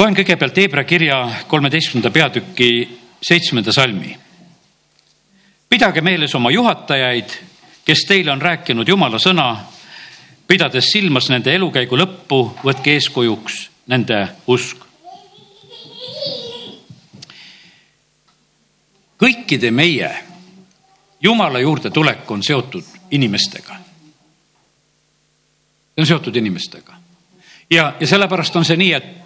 loen kõigepealt Hebra kirja kolmeteistkümnenda peatüki seitsmenda salmi. pidage meeles oma juhatajaid, kes teile on rääkinud Jumala sõna, pidades silmas nende elukäigu lõppu, võtke eeskujuks nende usk. kõikide meie Jumala juurde tulek on seotud inimestega. see on seotud inimestega ja, ja sellepärast on see nii, et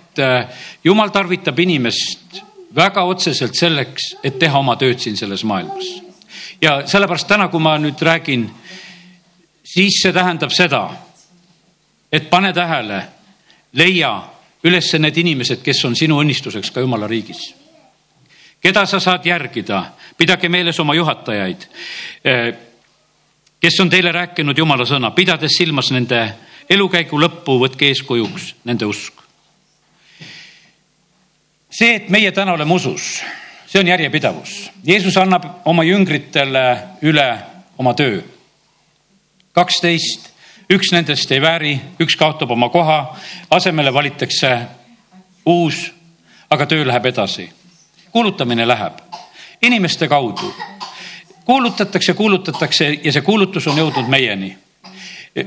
Jumal tarvitab inimest väga otseselt selleks, et teha oma tööd siin selles maailmas. ja sellepärast täna, kui ma nüüd räägin, siis see tähendab seda, et pane tähele, leia üles need inimesed, kes on sinu õnnistuseks ka jumala riigis. keda sa saad järgida, pidage meeles oma juhatajaid, äh, kes on teile rääkinud jumala sõna, pidades silmas nende elukäigu lõppu võtke eeskujuks nende usk. See, et meie täna oleme usus, see on järjepidavus. Jeesus annab oma jüngritele üle oma töö. kaksteist, üks nendest ei vääri, üks kaotab oma koha, asemele valitakse uus, aga töö läheb edasi. kuulutamine läheb inimeste kaudu kuulutatakse, kuulutatakse ja see kuulutus on jõudnud meieni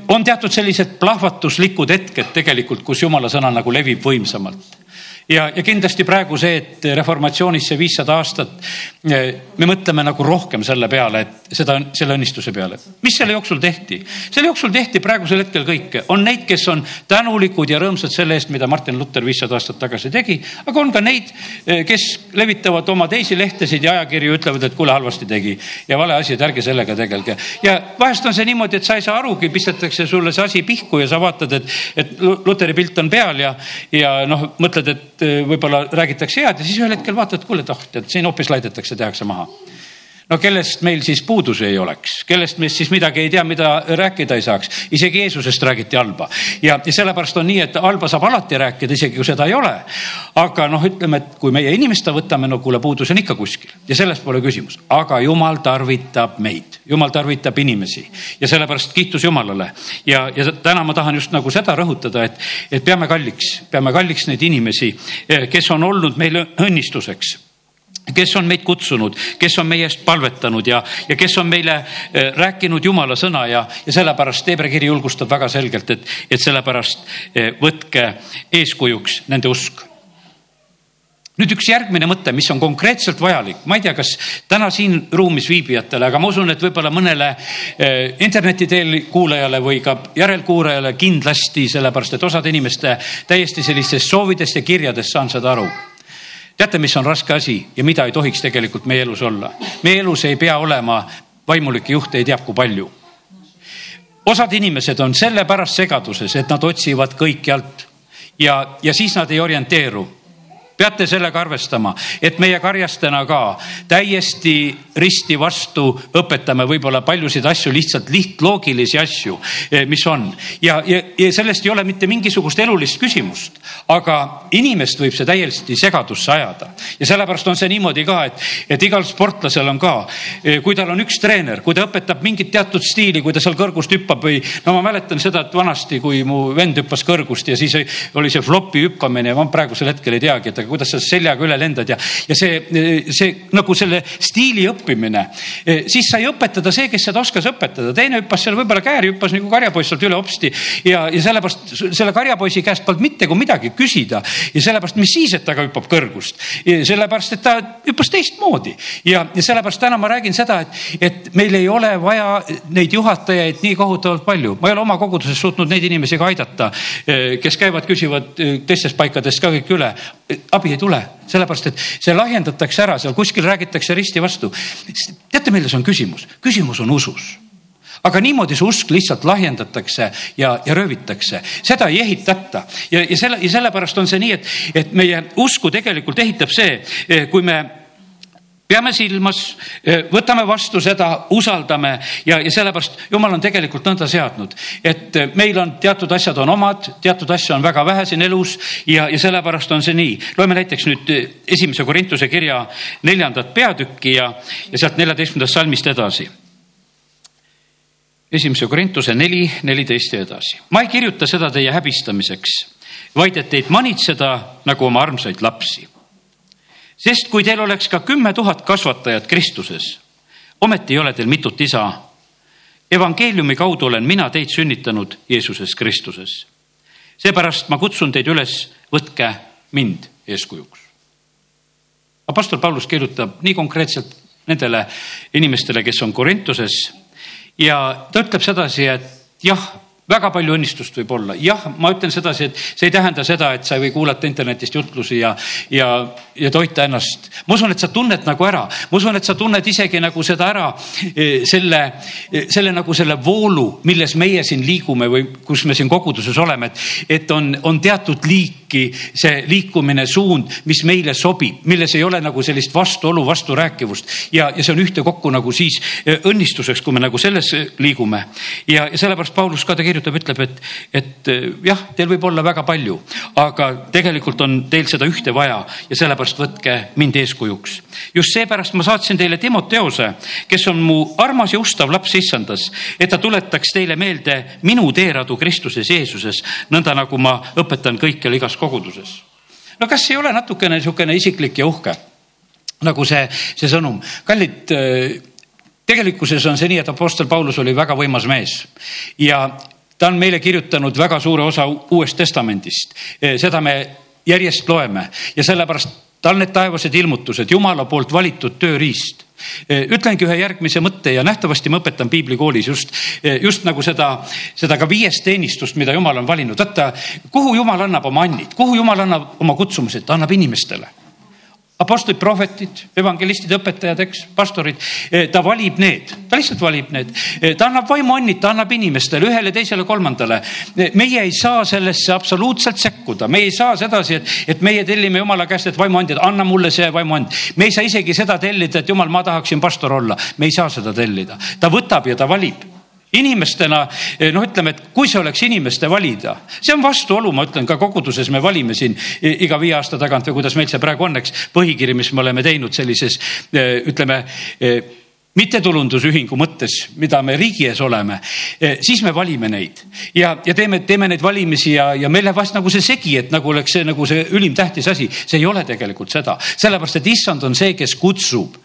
on teatud sellised plahvatuslikud hetked tegelikult, kus jumala sõna nagu levib võimsamalt ja, ja kindlasti praegu see, et reformatsioonis see viissada aastat, me mõtleme nagu rohkem selle peale, et seda, selle õnnistuse peale. mis selle jooksul tehti? selle jooksul tehti praegusel hetkel kõike, on neid, kes on tänulikud ja rõõmsad selle eest, mida Martin Luther viissada aastat tagasi tegi, aga on ka neid, kes levitavad oma teisi lehtesid ja ajakirju, ütlevad, et kuule, halvasti tegi ja vale asi, et ärge sellega tegelge. ja vahest on see niimoodi, et sa ei saa arugi, pistetakse sulle see asi pihku ja sa vaatad, et, et Luteri pilt on peal ja, ja noh, mõtled, et eh, võib-olla räägitakse head ja siis ühel hetkel vaatad, kuule, et oh, tead siin hoopis laidetakse, tehakse maha no kellest meil siis puudusi ei oleks, kellest me siis midagi ei tea, mida rääkida ei saaks. isegi Jeesusest räägiti halba. Ja, ja sellepärast on nii, et halba saab alati rääkida, isegi kui seda ei ole. aga noh, ütleme, et kui meie inimeste võtame, no kuule, puudus on ikka kuskil. Ja sellest pole küsimus, aga jumal tarvitab meid, jumal tarvitab inimesi. Ja sellepärast kiitus Jumalale. ja, ja täna ma tahan just nagu seda rõhutada, et, et peame kalliks, peame kalliks neid inimesi, kes on olnud meile õnnistuseks kes on meid kutsunud, kes on meie eest palvetanud ja, ja kes on meile eh, rääkinud jumala sõna ja, ja sellepärast Hebra kiri julgustab väga selgelt, et, et sellepärast eh, võtke eeskujuks nende usk. Nüüd üks järgmine mõte, mis on konkreetselt vajalik, ma ei tea, kas täna siin ruumis viibijatele, aga ma usun, et võib-olla mõnele eh, interneti teel kuulajale või ka järelkuulajale kindlasti, sellepärast et osade inimeste täiesti sellistest soovidest ja kirjadest saan seda aru teate, mis on raske asi ja mida ei tohiks tegelikult meie elus olla? meie elus ei pea olema vaimulikke juhte ei tea kui palju. osad inimesed on sellepärast segaduses, et nad otsivad kõikjalt ja, ja siis nad ei orienteeru peate sellega arvestama, et meie karjastena ka täiesti risti vastu õpetame võib-olla paljusid asju, lihtsalt lihtloogilisi asju, eh, mis on. Ja, ja, ja sellest ei ole mitte mingisugust elulist küsimust, aga inimest võib see täiesti segadusse ajada. Ja sellepärast on see niimoodi ka, et, et igal sportlasel on ka, eh, kui tal on üks treener, kui ta õpetab mingit teatud stiili, kui ta seal kõrgust hüppab või no ma mäletan seda, et vanasti, kui mu vend hüppas kõrgust ja siis oli see flopi hüppamine ja ma praegusel hetkel ei teagi, et aga kuidas sa seljaga üle lendad ja, ja see, see nagu selle stiili õppimine, siis sai õpetada see, kes seda oskas õpetada, teine hüppas seal võib-olla kääri, hüppas nagu karjapoiss sealt üle hopsti ja, ja sellepärast selle karjapoisi käest polnud mitte kui midagi küsida ja sellepärast, mis siis, et ta ka hüppab kõrgust, sellepärast et ta hüppas teistmoodi. Ja, ja sellepärast täna ma räägin seda, et, et meil ei ole vaja neid juhatajaid nii kohutavalt palju, ma ei ole oma koguduses suutnud neid inimesi ka aidata, kes käivad, küsivad teistest paikadest ka kõik üle abi ei tule, sellepärast et see lahjendatakse ära, seal kuskil räägitakse risti vastu. teate, milles on küsimus? küsimus on usus aga niimoodi see usk lihtsalt lahjendatakse ja, ja röövitakse, seda ei ehitata ja, ja selle ja sellepärast on see nii, et, et meie usku tegelikult ehitab see, kui me peame silmas, eh, võtame vastu seda, usaldame ja, ja sellepärast jumal on tegelikult nõnda seadnud, et eh, meil on teatud asjad on omad, teatud asju on väga vähe siin elus ja, ja sellepärast on see nii. loeme näiteks nüüd eh, esimese Korintuse kirja neljandat peatükki ja, ja sealt neljateistkümnendast salmist edasi esimese Korintuse neli, neliteist ja edasi. ma ei kirjuta seda teie häbistamiseks, vaid et teid manitseda nagu oma armsaid lapsi. Sest kui teil oleks ka kümme tuhat kasvatajat Kristuses, ometi ei ole teil mitut isa. evangeeliumi kaudu olen mina teid sünnitanud Jeesuses Kristuses. seepärast ma kutsun teid üles, võtke mind eeskujuks. Apostel Paulus kirjutab nii konkreetselt nendele inimestele, kes on Korintuses ja ta ütleb sedasi, et jah väga palju õnnistust võib olla, jah, ma ütlen sedasi, et see ei tähenda seda, et sa ei või kuulata internetist jutlusi ja, ja, ja toita ennast. ma usun, et sa tunned nagu ära, ma usun, et sa tunned isegi nagu seda ära, e, selle, e, selle nagu selle voolu, milles meie siin liigume või kus me siin koguduses oleme, et, et on, on teatud liiki see liikumine, suund, mis meile sobib, milles ei ole nagu sellist vastuolu, vasturääkivust ja, ja see on ühtekokku nagu siis e, õnnistuseks, kui me nagu selles liigume. ja, ja sellepärast Paulus ka tegelikult kirjutab, ütleb, et, et eh, jah, teil võib olla väga palju, aga tegelikult on teil seda ühte vaja ja sellepärast võtke mind eeskujuks. just seepärast ma saatsin teile Timoteose, kes on mu armas ja ustav laps issandas, et ta tuletaks teile meelde minu teeradu Kristuses Jeesuses, nõnda nagu ma õpetan kõikjal igas koguduses. no kas ei ole natukene niisugune isiklik ja uhke? nagu see, see sõnum, kallid eh, tegelikkuses on see nii, et Apostel Paulus oli väga võimas mees ja ta on meile kirjutanud väga suure osa Uuest Testamendist, eh, seda me järjest loeme. Ja sellepärast tal need taevased ilmutused, Jumala poolt valitud tööriist. Eh, ütlengi ühe järgmise mõtte ja nähtavasti ma õpetan piiblikoolis just, eh, just nagu seda, seda ka viiest teenistust, mida Jumal on valinud. vaata, kuhu Jumal annab oma annid, kuhu Jumal annab oma kutsumused, ta annab inimestele apostlid, prohvetid, evangelistid, õpetajad, eks, pastorid, eh, ta valib need, ta lihtsalt valib need. Eh, ta annab vaimuannid, ta annab inimestele, ühele, teisele, kolmandale. Eh, meie ei saa sellesse absoluutselt sekkuda, me ei saa sedasi, et, et meie tellime jumala käest, et vaimuandjad, anna mulle see vaimuand. me ei saa isegi seda tellida, et jumal, ma tahaksin pastor olla, me ei saa seda tellida, ta võtab ja ta valib inimestena noh, ütleme, et kui see oleks inimeste valida, see on vastuolu, ma ütlen ka koguduses me valime siin iga viie aasta tagant või kuidas meil see praegu on, eks. põhikiri, mis me oleme teinud sellises ütleme mittetulundusühingu mõttes, mida me riigi ees oleme, siis me valime neid ja, ja teeme, teeme neid valimisi ja, ja meil läheb vast nagu see segi, et nagu oleks see nagu see ülim tähtis asi. see ei ole tegelikult seda, sellepärast et issand on see, kes kutsub.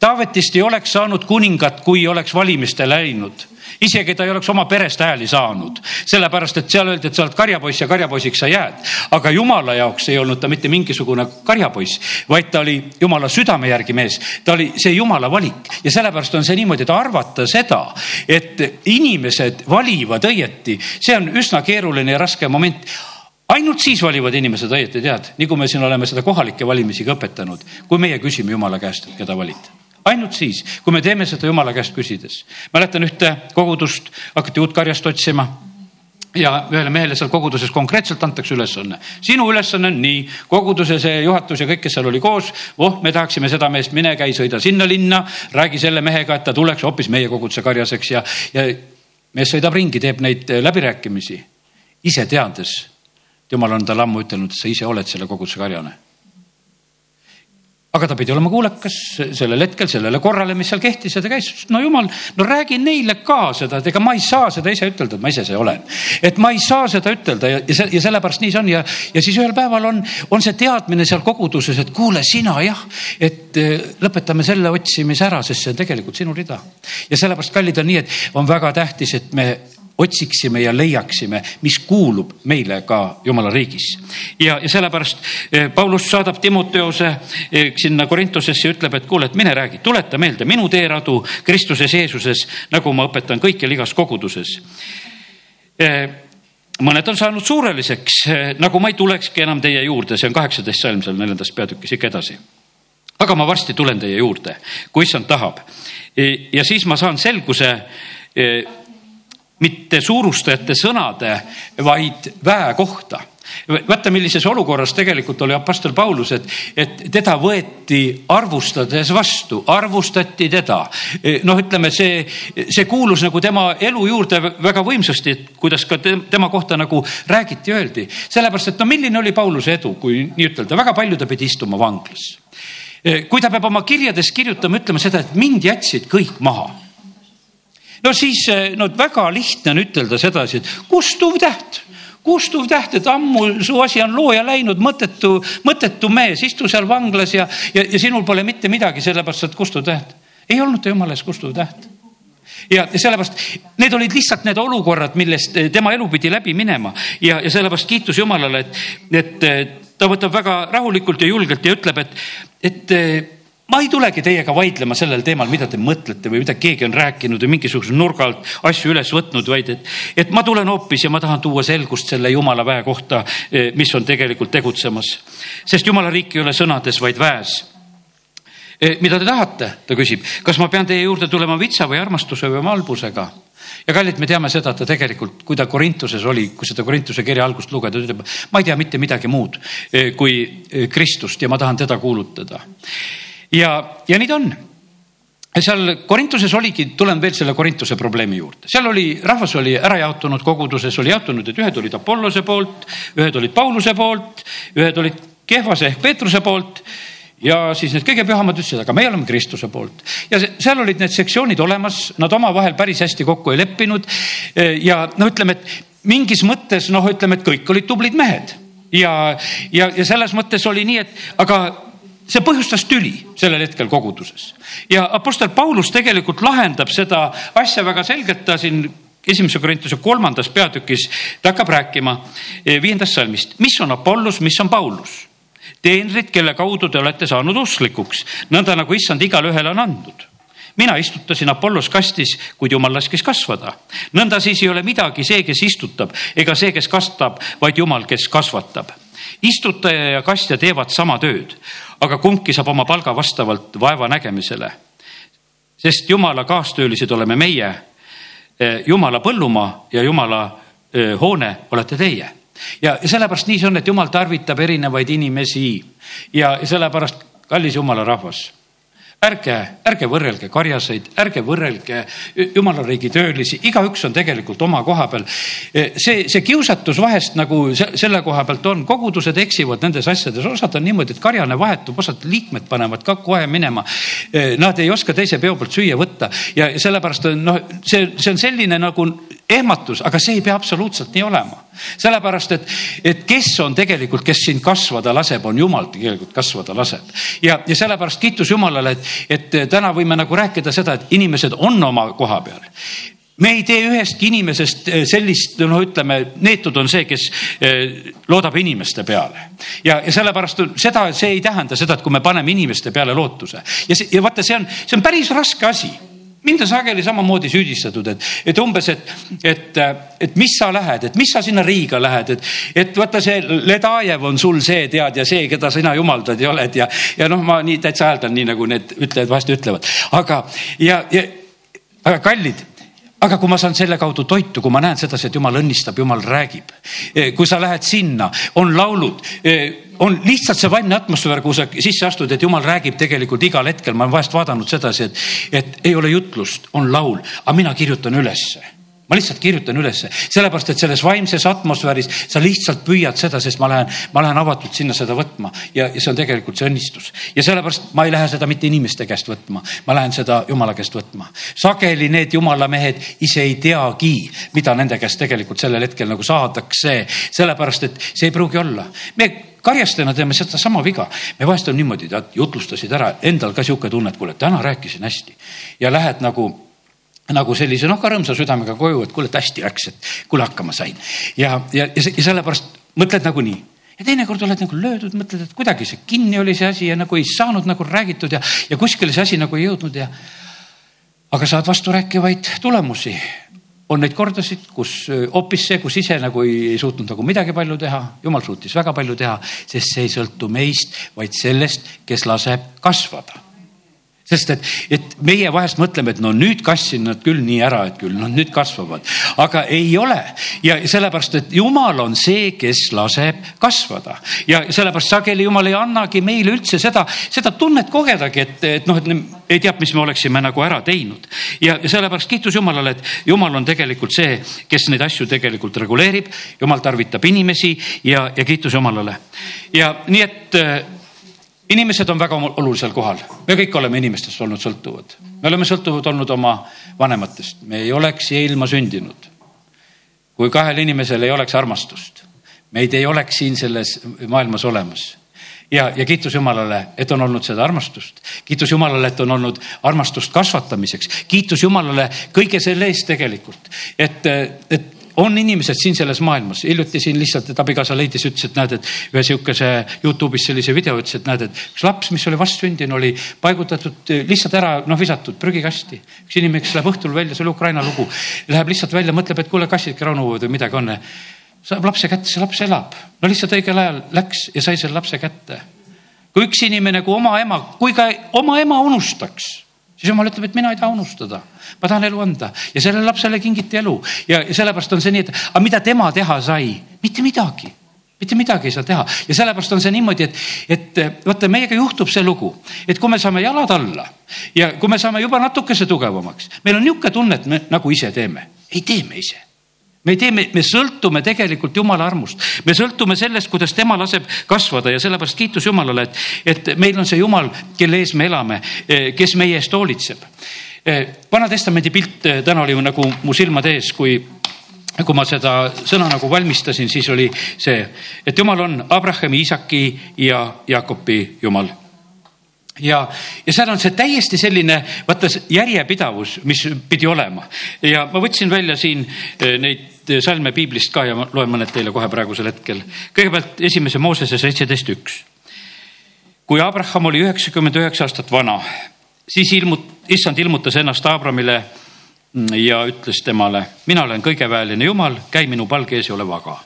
Taavetist ei oleks saanud kuningat, kui oleks valimiste läinud isegi ta ei oleks oma perest hääli saanud, sellepärast et seal öeldi, et sa oled karjapoiss ja karjapoisiks sa jääd. aga jumala jaoks ei olnud ta mitte mingisugune karjapoiss, vaid ta oli jumala südame järgi mees, ta oli see jumala valik. Ja sellepärast on see niimoodi, et arvata seda, et inimesed valivad õieti, see on üsna keeruline ja raske moment. Ainult siis valivad inimesed õieti, tead, kui me siin oleme seda kohalikke valimisi ka õpetanud, kui meie küsime jumala käest, et keda valida ainult siis, kui me teeme seda jumala käest küsides. mäletan ühte kogudust, hakati uut karjast otsima ja ühele mehele seal koguduses konkreetselt antakse ülesanne. sinu ülesanne on nii, koguduse see juhatus ja kõik, kes seal oli koos, oh, me tahaksime seda meest, mine käi, sõida sinna linna, räägi selle mehega, et ta tuleks hoopis meie koguduse karjaseks ja, ja mees sõidab ringi, teeb neid läbirääkimisi, ise teades. jumal on talle ammu ütelnud, et sa ise oled selle koguduse karjane aga ta pidi olema kuulekas sellel hetkel, sellele korrale, mis seal kehtis ja ta käis, no jumal, no räägi neile ka seda, et ega ma ei saa seda ise ütelda, et ma ise see olen. et ma ei saa seda ütelda ja, ja, ja sellepärast nii see on ja, ja siis ühel päeval on, on see teadmine seal koguduses, et kuule, sina jah, et eh, lõpetame selle otsimise ära, sest see on tegelikult sinu rida. ja sellepärast, kallid, on nii, et on väga tähtis, et me otsiksime ja leiaksime, mis kuulub meile ka jumala riigis. ja, ja sellepärast eh, Paulus saadab Timoteose eh, sinna Korintosesse ja ütleb, et kuule, et mine räägi, tuleta meelde minu teeradu Kristuses Jeesuses, nagu ma õpetan kõikjal igas koguduses eh, mõned on saanud suureliseks, nagu ma ei tulekski enam teie juurde, see on kaheksateist salm seal neljandas peatükis ikka edasi. aga ma varsti tulen teie juurde, kui issand tahab. ja siis ma saan selguse mitte suurustajate sõnade, vaid väe kohta vaata, millises olukorras tegelikult oli Apostel Paulus, et, et teda võeti arvustades vastu, arvustati teda. noh, ütleme see, see kuulus nagu tema elu juurde väga võimsasti, et kuidas ka tema kohta nagu räägiti, öeldi. sellepärast, et no milline oli Pauluse edu, kui nii ütelda, väga palju ta pidi istuma vanglas. kui ta peab oma kirjades kirjutama, ütlema seda, et mind jätsid kõik maha no siis eh, no väga lihtne on ütelda sedasi, et kustuv täht kustuv täht, et ammu su asi on looja läinud, mõttetu, mõttetu mees, istu seal vanglas ja, ja, ja sinul pole mitte midagi, sellepärast et kustuv täht. ei olnud ta jumala ees kustuv täht ja, sellepärast need olid lihtsalt need olukorrad, millest tema elu pidi läbi minema ja, ja sellepärast kiitus Jumalale, et, et ta võtab väga rahulikult ja julgelt ja ütleb, et, et ma ei tulegi teiega vaidlema sellel teemal, mida te mõtlete või mida keegi on rääkinud või mingisuguse nurga alt asju üles võtnud, vaid et, et ma tulen hoopis ja ma tahan tuua selgust selle jumala väe kohta, mis on tegelikult tegutsemas. sest jumala riik ei ole sõnades, vaid väes Eh, mida te tahate, ta küsib, kas ma pean teie juurde tulema vitsa või armastuse või valbusega? ja kallid, me teame seda, et ta tegelikult, kui ta Korintuses oli, kui seda Korintuse kirja algust lugeda, ta ütleb, ma ei tea mitte midagi muud eh, kui eh, Kristust ja ma tahan teda kuulutada. Ja, ja nii ta on. Seal Korintuses oligi, tulen veel selle Korintuse probleemi juurde, seal oli, rahvas oli ära jaotunud koguduses, oli jaotunud, et ühed olid Apollose poolt, ühed olid Pauluse poolt, ühed olid Kehvase ehk Peetruse poolt ja siis need kõige pühamad ütlesid, aga meie oleme Kristuse poolt. Ja seal olid need sektsioonid olemas, nad omavahel päris hästi kokku ei leppinud. ja no ütleme, et mingis mõttes noh, ütleme, et kõik olid tublid mehed. Ja, ja, ja selles mõttes oli nii, et aga see põhjustas tüli sellel hetkel koguduses. Ja Apostel Paulus tegelikult lahendab seda asja väga selgelt, ta siin esimese Korintuse kolmandas peatükis, ta hakkab rääkima eh, viiendast salmist, mis on Apollus, mis on Paulus? Teenrid, kelle kaudu te olete saanud usklikuks, nõnda nagu issand igale ühele on andnud. Mina istutasin Apollos kastis, kuid jumal laskis kasvada. nõnda siis ei ole midagi see, kes istutab ega see, kes kastab, vaid jumal, kes kasvatab. istutaja ja kastja teevad sama tööd, aga kumbki saab oma palga vastavalt vaeva nägemisele. sest jumala kaastöölised oleme meie. jumala põllumaa ja jumala hoone olete teie ja sellepärast nii see on, et jumal tarvitab erinevaid inimesi ja sellepärast, kallis jumala rahvas ärge, ärge võrrelge karjaseid, ärge võrrelge jumala riigi töölisi, igaüks on tegelikult oma koha peal. see, see kiusatus vahest nagu selle koha pealt on, kogudused eksivad nendes asjades, osad on niimoodi, et karjane vahetub, osad liikmed panevad ka kohe minema. Nad ei oska teise peo pealt süüa võtta ja sellepärast on noh, see, see on selline nagu ehmatus, aga see ei pea absoluutselt nii olema. sellepärast, et, et kes on tegelikult, kes sind kasvada laseb, on jumal tegelikult kasvada laseb. ja, ja sellepärast kiitus Jumalale, et, et täna võime nagu rääkida seda, et inimesed on oma koha peal me ei tee ühestki inimesest eh, sellist, no ütleme, neetud on see, kes eh, loodab inimeste peale. ja, ja sellepärast seda, see ei tähenda seda, et kui me paneme inimeste peale lootuse ja see, ja vaata, see on, see on päris raske asi mind on sageli samamoodi süüdistatud, et, et umbes, et, et, et mis sa lähed, et mis sa sinna Riiga lähed, et, et vaata, see Ledajev on sul see, tead, ja see, keda sina jumaldad ja oled ja, ja noh, ma nii täitsa hääldan, nii nagu need ütlejad vahest ütlevad, aga ja, ja aga kallid aga kui ma saan selle kaudu toitu, kui ma näen sedasi, et jumal õnnistab, jumal räägib. kui sa lähed sinna, on laulud, on lihtsalt see vaimne atmosfäär, kuhu sa sisse astud, et jumal räägib tegelikult igal hetkel, ma olen vahest vaadanud sedasi, et, et ei ole jutlust, on laul, aga mina kirjutan ülesse ma lihtsalt kirjutan ülesse, sellepärast et selles vaimses atmosfääris sa lihtsalt püüad seda, sest ma lähen, ma lähen avatult sinna seda võtma ja, ja see on tegelikult see õnnistus. ja sellepärast ma ei lähe seda mitte inimeste käest võtma, ma lähen seda jumala käest võtma. sageli need jumala mehed ise ei teagi, mida nende käest tegelikult sellel hetkel nagu saadakse, sellepärast et see ei pruugi olla. me karjastajana teeme sedasama viga. me vahest on niimoodi, tead, jutlustasid ära, endal ka sihuke tunne, et kuule, täna rääkisin hästi ja lähed nagu nagu sellise noh, ka rõõmsa südamega koju, et kuule, et hästi läks, et kuule, hakkama sain. ja, ja, ja sellepärast mõtled nagunii ja teinekord oled nagu löödud, mõtled, et kuidagi see kinni oli see asi ja nagu ei saanud nagu räägitud ja, ja kuskile see asi nagu ei jõudnud ja. aga saad vasturääkivaid tulemusi. on neid kordasid, kus hoopis see, kus ise nagu ei, ei suutnud nagu midagi palju teha, jumal suutis väga palju teha, sest see ei sõltu meist, vaid sellest, kes laseb kasvada sest et, et meie vahest mõtleme, et no nüüd kassin nad küll nii ära, et küll nad nüüd kasvavad, aga ei ole. Ja sellepärast, et jumal on see, kes laseb kasvada. Ja sellepärast sageli jumal ei annagi meile üldse seda, seda tunnet kogedagi, et, et noh, et ei tea, mis me oleksime nagu ära teinud. Ja sellepärast kiitus Jumalale, et Jumal on tegelikult see, kes neid asju tegelikult reguleerib, Jumal tarvitab inimesi ja, ja kiitus Jumalale. Ja nii et inimesed on väga olulisel kohal, me kõik oleme inimestest olnud sõltuvad, me oleme sõltuvad olnud oma vanematest, me ei oleks siia ilma sündinud. kui kahel inimesel ei oleks armastust, meid ei oleks siin selles maailmas olemas ja, ja kiitus Jumalale, et on olnud seda armastust. kiitus Jumalale, et on olnud armastust kasvatamiseks. kiitus Jumalale kõige selle eest tegelikult, et, et on inimesed siin selles maailmas, hiljuti siin lihtsalt, et abikaasa leidis, ütles, et näed, et ühe sihukese Youtube'is sellise video ütles, et näed, et üks laps, mis oli vastsündinu, oli paigutatud lihtsalt ära, noh, visatud prügikasti. üks inimene, kes läheb õhtul välja, see oli Ukraina lugu, läheb lihtsalt välja, mõtleb, et kuule, kassid ranuvad või midagi on. saab lapse kätte, see laps elab. no lihtsalt õigel ajal läks ja sai selle lapse kätte. kui üks inimene, kui oma ema, kui ka oma ema unustaks siis jumal ütleb, et mina ei taha unustada, ma tahan elu anda. Ja sellele lapsele kingiti elu. Ja sellepärast on see nii, et aga mida tema teha sai, mitte midagi. Mitte midagi ei saa teha. Ja sellepärast on see niimoodi, et, et vaata, meiega juhtub see lugu, et kui me saame jalad alla ja kui me saame juba natukese tugevamaks, meil on niisugune tunne, et me nagu ise teeme, ei tee me ise me ei tee, me, me sõltume tegelikult Jumala armust, me sõltume sellest, kuidas tema laseb kasvada ja sellepärast kiitus Jumalale, et, et meil on see Jumal, kelle ees me elame, eh, kes meie eest hoolitseb. Eh, Vana-testamendi pilt eh, täna oli nagu mu silmade ees, kui kui ma seda sõna nagu valmistasin, siis oli see, et Jumal on Abrahami, Iisaki ja Jaakobi Jumal. Ja, ja seal on see täiesti selline, vaata järjepidavus, mis pidi olema. Ja ma võtsin välja siin neid salme piiblist ka ja ma loen mõned teile kohe praegusel hetkel. kõigepealt esimese Moosese seitseteist üks. kui Abraham oli üheksakümmend üheksa aastat vana, siis ilmut-, issand ilmutas ennast Abramile ja ütles temale, mina olen kõigeväeline jumal, käi minu palge ees ja ole vaga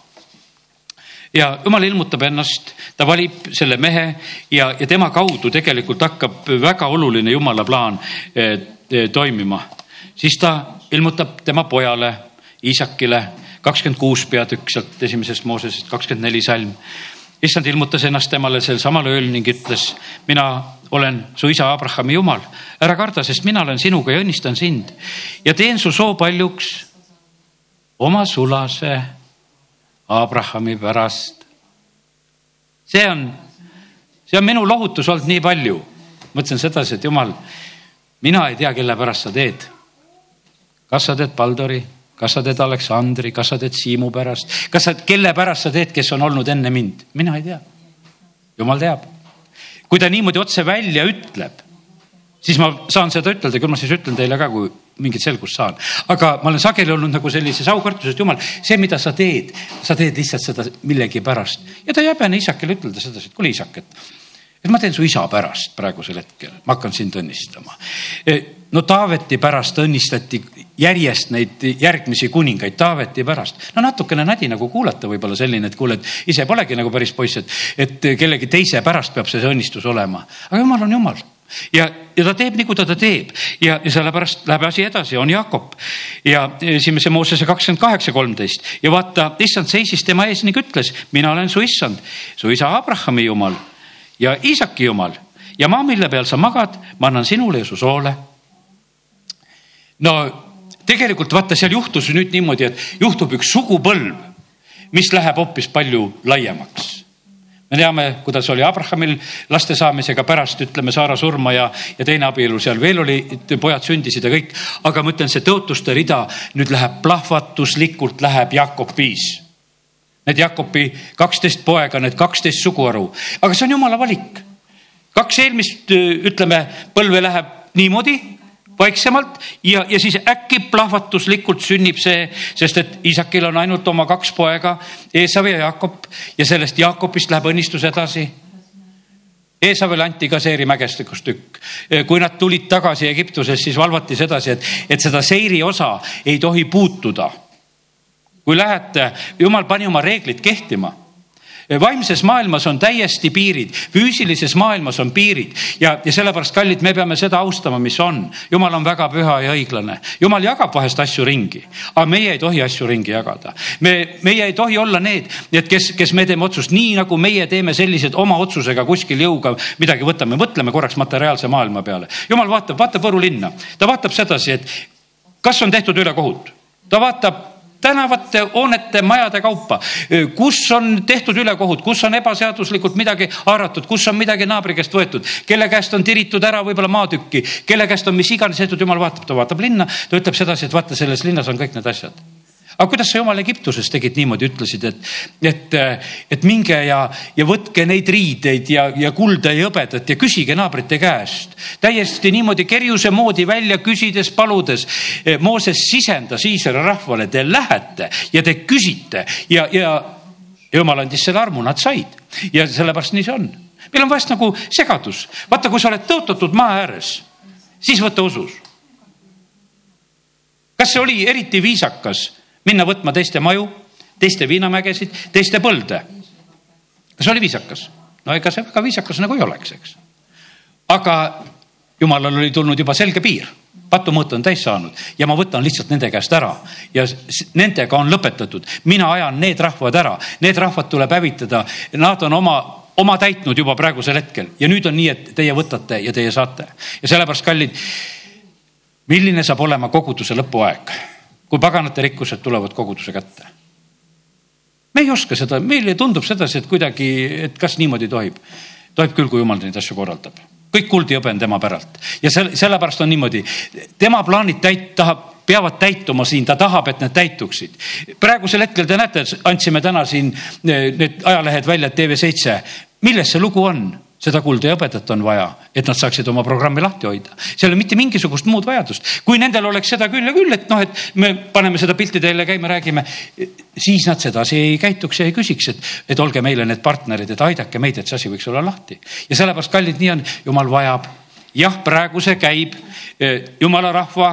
ja jumal ilmutab ennast, ta valib selle mehe ja, ja tema kaudu tegelikult hakkab väga oluline jumala plaan eh, eh, toimima. siis ta ilmutab tema pojale, Iisakile, kakskümmend kuus peatükk sealt esimesest Moosesest, kakskümmend neli salm. issand ilmutas ennast temale sel samal ööl ning ütles, mina olen su isa Abrahami jumal, ära karda, sest mina olen sinuga ja õnnistan sind ja teen su soo paljuks oma sulase Abrahami pärast. see on, see on minu lohutus olnud nii palju. mõtlesin sedasi, et jumal, mina ei tea, kelle pärast sa teed. kas sa teed Paldori, kas sa teed Aleksandri, kas sa teed Siimu pärast, kas sa, kelle pärast sa teed, kes on olnud enne mind, mina ei tea. jumal teab. kui ta niimoodi otse välja ütleb, siis ma saan seda ütelda, küll ma siis ütlen teile ka, kui mingit selgust saan. aga ma olen sageli olnud nagu sellises aukartuses, et jumal, see, mida sa teed, sa teed lihtsalt seda millegipärast. ja ta ei häbene isakile ütelda sedasi, et kuule isak, et, et ma teen su isa pärast praegusel hetkel, ma hakkan sind õnnistama. No Taaveti pärast õnnistati järjest neid järgmisi kuningaid Taaveti pärast. no natukene nadi nagu kuulata võib-olla selline, et kuule, et ise polegi nagu päris poiss, et, et kellegi teise pärast peab see õnnistus olema. aga jumal on jumal ja, ja ta teeb nagu ta, ta teeb ja, ja sellepärast läheb asi edasi, on Jakob ja esimese Moosese kakskümmend kaheksa, kolmteist ja vaata, issand seisis tema ees ning ütles, mina olen su issand, su isa Abrahami jumal ja Iisaki jumal ja maa, mille peal sa magad, ma annan sinule ja su soole. No tegelikult vaata, seal juhtus nüüd niimoodi, et juhtub üks sugupõlv, mis läheb hoopis palju laiemaks me teame, kuidas oli Abrahamil laste saamisega pärast, ütleme, Saara surma ja, ja teine abielu seal veel oli, pojad sündisid ja kõik. aga ma ütlen, see tõotuste rida nüüd läheb plahvatuslikult, läheb Jakob viis. Need Jakobi kaksteist poega, need kaksteist suguharu, aga see on jumala valik. kaks eelmist, ütleme, põlve läheb niimoodi vaiksemalt ja, ja siis äkki plahvatuslikult sünnib see, sest et isakil on ainult oma kaks poega, Eesav ja Jaakop ja sellest Jaakobist läheb õnnistus edasi. Eesavile anti ka Seeri mägestikust tükk. kui nad tulid tagasi Egiptusest, siis valvati sedasi, et, et seda Seiri osa ei tohi puutuda. kui lähete, jumal pani oma reeglid kehtima vaimses maailmas on täiesti piirid, füüsilises maailmas on piirid ja, ja sellepärast, kallid, me peame seda austama, mis on. jumal on väga püha ja õiglane. jumal jagab vahest asju ringi, aga meie ei tohi asju ringi jagada. me, meie ei tohi olla need, et kes, kes me teeme otsust nii nagu meie teeme sellised oma otsusega kuskil jõuga midagi võtame, mõtleme korraks materiaalse maailma peale. jumal vaatab, vaatab Võru linna, ta vaatab sedasi, et kas on tehtud ülekohut, ta vaatab tänavate, hoonete, majade kaupa, kus on tehtud ülekohut, kus on ebaseaduslikult midagi haaratud, kus on midagi naabri käest võetud, kelle käest on tiritud ära võib-olla maatükki, kelle käest on mis iganes tehtud, jumal vaatab, ta vaatab linna, ta ütleb sedasi, et vaata, selles linnas on kõik need asjad. Aga kuidas sa jumal Egiptuses tegid niimoodi, ütlesid, et, et, et minge ja, ja võtke neid riideid ja, ja kulda ja hõbedat ja küsige naabrite käest. täiesti niimoodi kerjuse moodi välja küsides, paludes. Mooses sisendas Iisraeli rahvale, te lähete ja te küsite ja, ja jumal andis selle armu, nad said ja sellepärast nii see on. meil on vahest nagu segadus, vaata, kui sa oled tõotatud maa ääres, siis võta usus. kas see oli eriti viisakas minna võtma teiste maju, teiste viinamägesid, teiste põlde. kas oli viisakas? no ega see väga viisakas nagu ei oleks, eks. aga jumalal oli tulnud juba selge piir, patumõõt on täis saanud ja ma võtan lihtsalt nende käest ära ja nendega on lõpetatud. mina ajan need rahvad ära, need rahvad tuleb hävitada, nad on oma oma täitnud juba praegusel hetkel ja nüüd on nii, et teie võtate ja teie saate ja sellepärast, kallid, milline saab olema koguduse lõpuaeg kui paganate rikkused tulevad koguduse kätte. me ei oska seda, meile tundub sedasi, et kuidagi, et kas niimoodi tohib. tohib küll, kui jumal neid asju korraldab. kõik kuld ja hõbe on tema päralt ja selle, sellepärast on niimoodi, tema plaanid täit-, tahab peavad täituma siin, ta tahab, et need täituksid. praegusel hetkel te näete, andsime täna siin eh, need ajalehed välja, TV7. milles see lugu on? Seda kulda ja hõbedat on vaja, et nad saaksid oma programmi lahti hoida. seal ei ole mitte mingisugust muud vajadust. kui nendel oleks seda küll ja küll, et noh, et me paneme seda pilti teile käima, räägime, siis nad sedasi ei käituks ja ei küsiks, et, et olge meile need partnerid, et aidake meid, et see asi võiks olla lahti. ja sellepärast, kallid, nii on, jumal vajab jah, praegu see käib eh, jumala rahva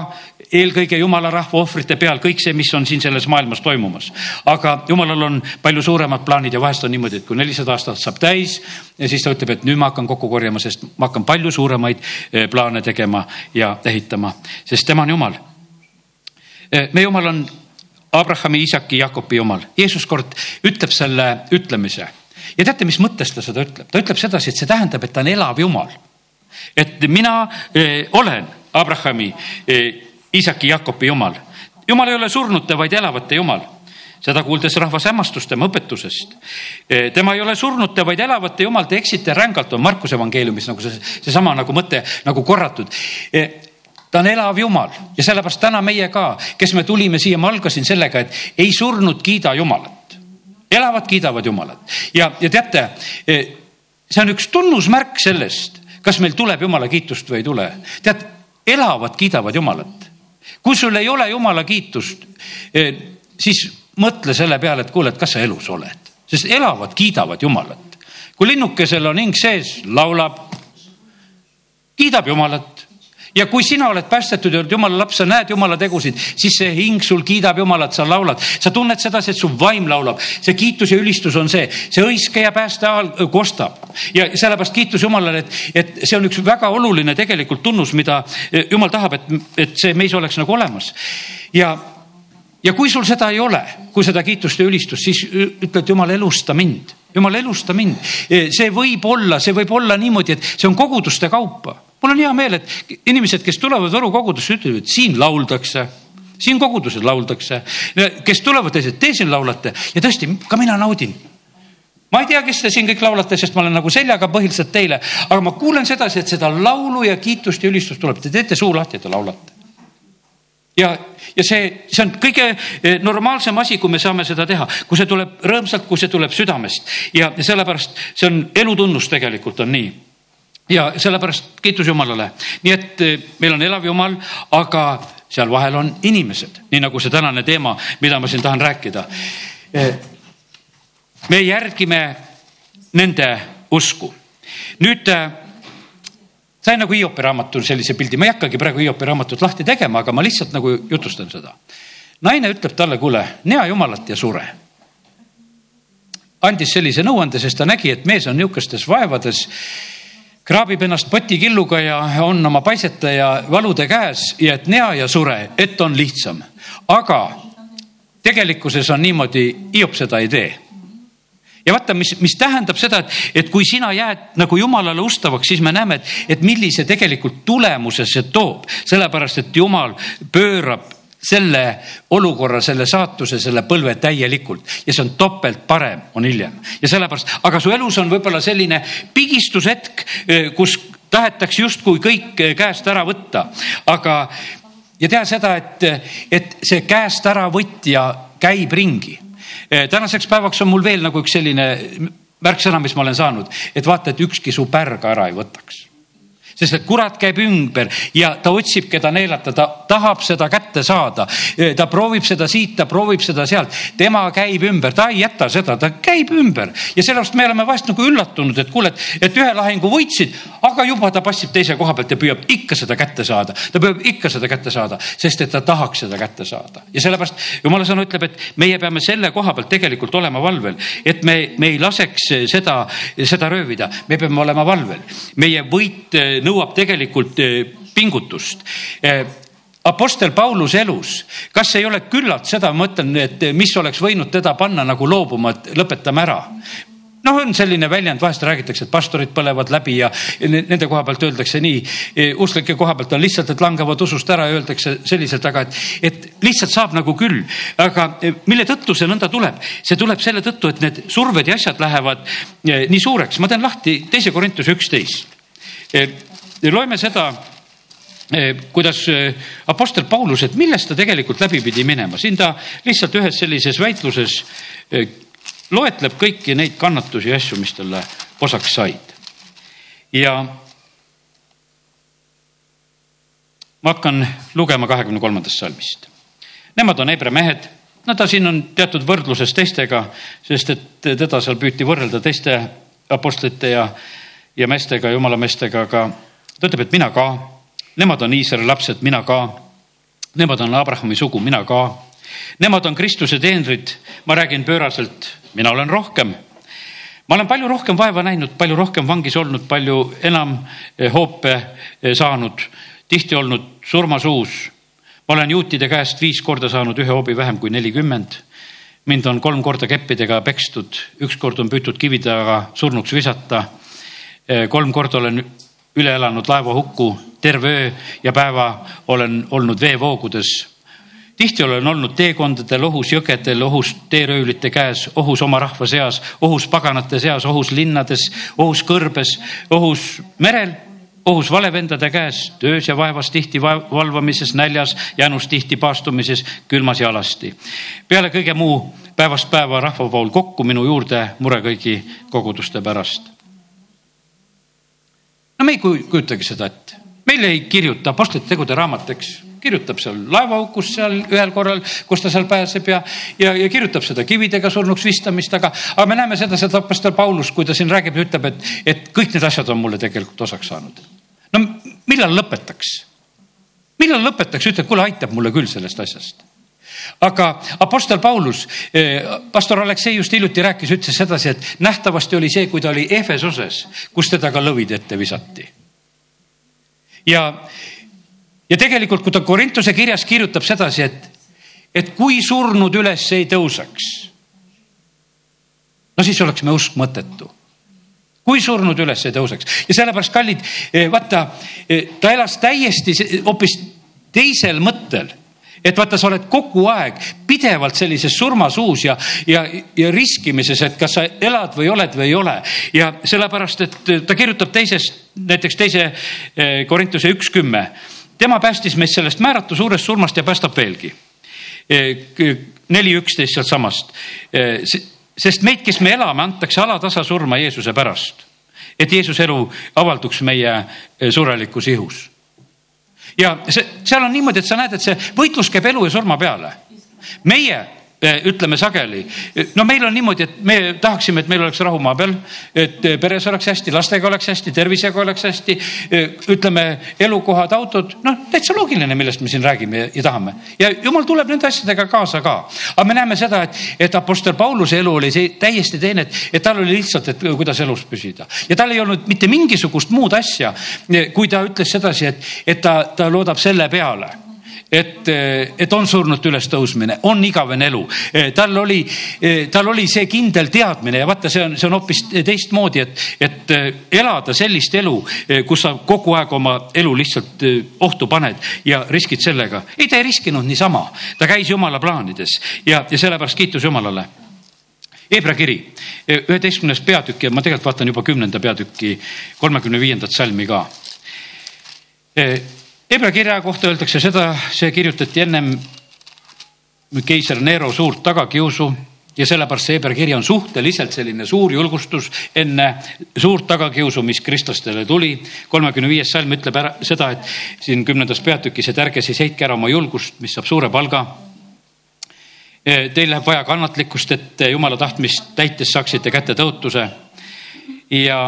eelkõige jumala rahva ohvrite peal kõik see, mis on siin selles maailmas toimumas. aga jumalal on palju suuremad plaanid ja vahest on niimoodi, et kui nelisada aastat saab täis siis ta ütleb, et nüüd ma hakkan kokku korjama, sest ma hakkan palju suuremaid eh, plaane tegema ja ehitama, sest tema on jumal. Eh, me jumal on Abrahami, Iisaki, Jakobi jumal. Jeesus kord ütleb selle ütlemise ja teate, mis mõttes ta seda ütleb? ta ütleb sedasi, et see tähendab, et ta on elav jumal. Et mina eh, olen Abrahami eh,, Iisaki, Jakobi jumal. jumal ei ole surnute, vaid elavate jumal seda kuuldes rahvas hämmastus tema õpetusest. E, tema ei ole surnute, vaid elavate jumal, te eksite rängalt, on Markuse evangeeliumis nagu see, seesama nagu mõte nagu korratud ta on elav jumal ja sellepärast täna meie ka, kes me tulime siia, ma algasin sellega, et ei surnud kiida jumalat. elavad kiidavad jumalat ja, ja teate, see on üks tunnusmärk sellest, kas meil tuleb jumala kiitust või ei tule. tead, elavad kiidavad jumalat kui sul ei ole jumala kiitust, eh, siis mõtle selle peale, et kuule, et kas sa elus oled, sest elavad, kiidavad Jumalat. kui linnukesel on hing sees, laulab, kiidab Jumalat ja kui sina oled päästetud ja oled jumala laps, sa näed jumala tegusid, siis see hing sul kiidab jumalat, sa laulad, sa tunned sedasi, et su vaim laulab. see kiitus ja ülistus on see, see hõiske ja pääste ajal kostab. Ja sellepärast kiitus Jumalale, et, et see on üks väga oluline tegelikult tunnus, mida eh, Jumal tahab, et, et see meis oleks nagu olemas. Ja ja kui sul seda ei ole, kui seda kiitust ja ülistust, siis ütled Jumal, elusta mind, Jumal, elusta mind. Eh, see võib olla, see võib olla niimoodi, et see on koguduste kaupa mul on hea meel, et inimesed, kes tulevad Võru kogudusse, ütlevad, siin lauldakse siin koguduses lauldakse, kes tulevad, teised, te siin laulate. Ja tõesti, ka mina naudin. Ma ei tea, kes te siin kõik laulate, sest ma olen nagu seljaga põhiliselt teile, aga ma kuulen sedasi, et seda laulu ja kiitust ja ülistust tuleb, te teete suu lahti ja te laulate. ja, ja see, see on kõige eh, normaalsem asi, kui me saame seda teha, kui see tuleb rõõmsalt, kui see tuleb südamest. Ja sellepärast see on elutunnus tegelikult on nii ja sellepärast kiitus Jumalale, nii et eh, meil on elav Jumal, aga seal vahel on inimesed, nii nagu see tänane teema, mida ma siin tahan rääkida. Eh, me järgime nende usku. nüüd eh, sain nagu Hiopi raamatul sellise pildi, ma ei hakkagi praegu Hiopi raamatut lahti tegema, aga ma lihtsalt nagu jutustan seda. naine ütleb talle, kuule, nea Jumalat ja sure. andis sellise nõuande, sest ta nägi, et mees on niisugustes vaevades kraabib ennast potikilluga ja on oma paisete ja valude käes ja et nea ja sure, et on lihtsam. aga tegelikkuses on niimoodi, Hiop seda ei tee ja vaata, mis, mis tähendab seda, et, et kui sina jääd nagu jumalale ustavaks, siis me näeme, et, et millise tegelikult tulemuse see toob, sellepärast et jumal pöörab selle olukorra, selle saatuse, selle põlve täielikult. Ja see on topelt parem, on hiljem. Ja sellepärast, aga su elus on võib-olla selline pigistushetk, eh, kus tahetakse justkui kõik eh, käest ära võtta, aga ja tea seda, et, et see käest äravõtja käib ringi. tänaseks päevaks on mul veel nagu üks selline märksõna, mis ma olen saanud, et vaata, et ükski su pärga ära ei võtaks sest et kurat käib ümber ja ta otsib, keda neelata, ta tahab seda kätte saada. ta proovib seda siit, ta proovib seda sealt, tema käib ümber, ta ei jäta seda, ta käib ümber. Ja sellepärast me oleme vahest nagu üllatunud, et kuule, et ühe lahingu võitsid, aga juba ta passib teise koha pealt ja püüab ikka seda kätte saada. ta püüab ikka seda kätte saada, sest et ta tahaks seda kätte saada. Ja sellepärast jumala sõna ütleb, et meie peame selle koha pealt tegelikult olema valvel, et me, me ei laseks seda, seda röövida, me peame olema valvel. meie võit nõuab tegelikult eh, pingutust eh, Apostel Pauluse elus, kas ei ole küllalt seda, ma mõtlen, et mis oleks võinud teda panna nagu loobuma, et lõpetame ära noh, on selline väljend, vahest räägitakse, et pastorid põlevad läbi ja nende koha pealt öeldakse nii. Eh, usklike koha pealt on lihtsalt, et langevad usust ära, öeldakse selliselt, aga et, et lihtsalt saab nagu küll. aga mille tõttu see nõnda tuleb? see tuleb selle tõttu, et need surved ja asjad lähevad nii suureks. ma teen lahti teise Korintuse üksteist loeme seda, eh, kuidas eh, Apostel Paulus, et millest ta tegelikult läbi pidi minema, siin ta lihtsalt ühes sellises väitluses eh, loetleb kõiki neid kannatusi ja asju, mis talle osaks said. ja ma hakkan lugema kahekümne kolmandast salmist. Nemad on Hebra mehed, no ta siin on teatud võrdluses teistega, sest et teda seal püüti võrrelda teiste apostlite ja, ja meestega, jumala meestega, aga ta ütleb, et mina ka, nemad on Iisraeli lapsed, mina ka. Nemad on Abrahami sugu, mina ka. Nemad on Kristuse teenrid, ma räägin pööraselt, mina olen rohkem. ma olen palju rohkem vaeva näinud, palju rohkem vangis olnud, palju enam eh, hoope eh, saanud, tihti olnud surmasuus. ma olen juutide käest viis korda saanud ühe hoobi vähem kui nelikümmend mind on kolm korda keppidega pekstud, üks kord on püütud kivi taga surnuks visata. Eh, kolm korda olen üle elanud laevahukku, terve öö ja päeva olen olnud veevoogudes. tihti olen olnud teekondadel, ohus jõgedel, ohus teeröövlite käes, ohus oma rahva seas, ohus paganate seas, ohus linnades, ohus kõrbes, ohus merel ohus valevendade käes, töös ja vaevas tihti valvamises, näljas, jänus tihti paastumises, külmas ja alasti. peale kõige muu päevast päeva rahvavool kokku minu juurde mure kõigi koguduste pärast no me ei kujutagi seda ette. meil ei kirjuta Apostlite tegude raamat, eks, kirjutab seal laevahukust seal ühel korral, kus ta seal pääseb ja, ja, ja kirjutab seda kividega surnuks vistamist, aga, aga me näeme seda, seda Apostel Paulus, kui ta siin räägib ja ütleb, et, et kõik need asjad on mulle tegelikult osaks saanud. no millal lõpetaks? millal lõpetaks, ütleb, kuule, aitab mulle küll sellest asjast aga Apostel Paulus, eh, pastor Aleksei just hiljuti rääkis, ütles sedasi, et nähtavasti oli see, kui ta oli Efesoses, kus teda ka lõvid ette visati. ja, ja tegelikult, kui ta Korintuse kirjas kirjutab sedasi, et, et kui surnud üles ei tõuseks, no siis oleks me usk mõttetu. Kui surnud üles ei tõuseks. Ja sellepärast, kallid, eh, vaata, eh, ta elas täiesti hoopis teisel mõttel et vaata, sa oled kogu aeg pidevalt sellises surmasuus ja, ja, ja riskimises, et kas sa elad või oled või ei ole. ja sellepärast, et ta kirjutab teises, näiteks teise eh, Korintuse üks kümme. tema päästis meid sellest määratu suurest surmast ja päästab veelgi. Eh, neli üksteist sealtsamast. Eh, sest meid, kes me elame, antakse alatasa surma Jeesuse pärast. et Jeesuse elu avalduks meie surelikus ihus ja see, seal on niimoodi, et sa näed, et see võitlus käib elu ja surma peale. meie ütleme sageli, no meil on niimoodi, et me tahaksime, et meil oleks rahu maa peal, et eh, peres oleks hästi, lastega oleks hästi, tervisega oleks hästi. Eh, ütleme, elukohad, autod, noh, täitsa loogiline, millest me siin räägime ja, ja tahame ja jumal tuleb nende asjadega kaasa ka. aga me näeme seda, et, et Apostel Pauluse elu oli see täiesti teine, et, et tal oli lihtsalt, et kuidas elus püsida ja tal ei olnud mitte mingisugust muud asja, kui ta ütles sedasi, et, et ta, ta loodab selle peale et, et on surnult ülestõusmine, on igavene elu. tal oli, tal oli see kindel teadmine ja vaata, see on, see on hoopis teistmoodi, et, et elada sellist elu, kus sa kogu aeg oma elu lihtsalt ohtu paned ja riskid sellega. ei, ta ei riskinud niisama, ta käis jumala plaanides ja, ja sellepärast kiitus Jumalale Hebra kiri, üheteistkümnes peatükk ja ma tegelikult vaatan juba kümnenda peatüki kolmekümne viiendat salmi ka Hebra kirja kohta öeldakse seda, see kirjutati ennem keiser Nero suurt tagakiusu ja sellepärast see Hebra kiri on suhteliselt selline suur julgustus enne suurt tagakiusu, mis kristlastele tuli. kolmekümne viies salm ütleb ära seda, et siin kümnendas peatükis, et ärge siis heitke ära oma julgust, mis saab suure palga. Teil läheb vaja kannatlikkust, et jumala tahtmist täites saaksite kätte tõotuse. ja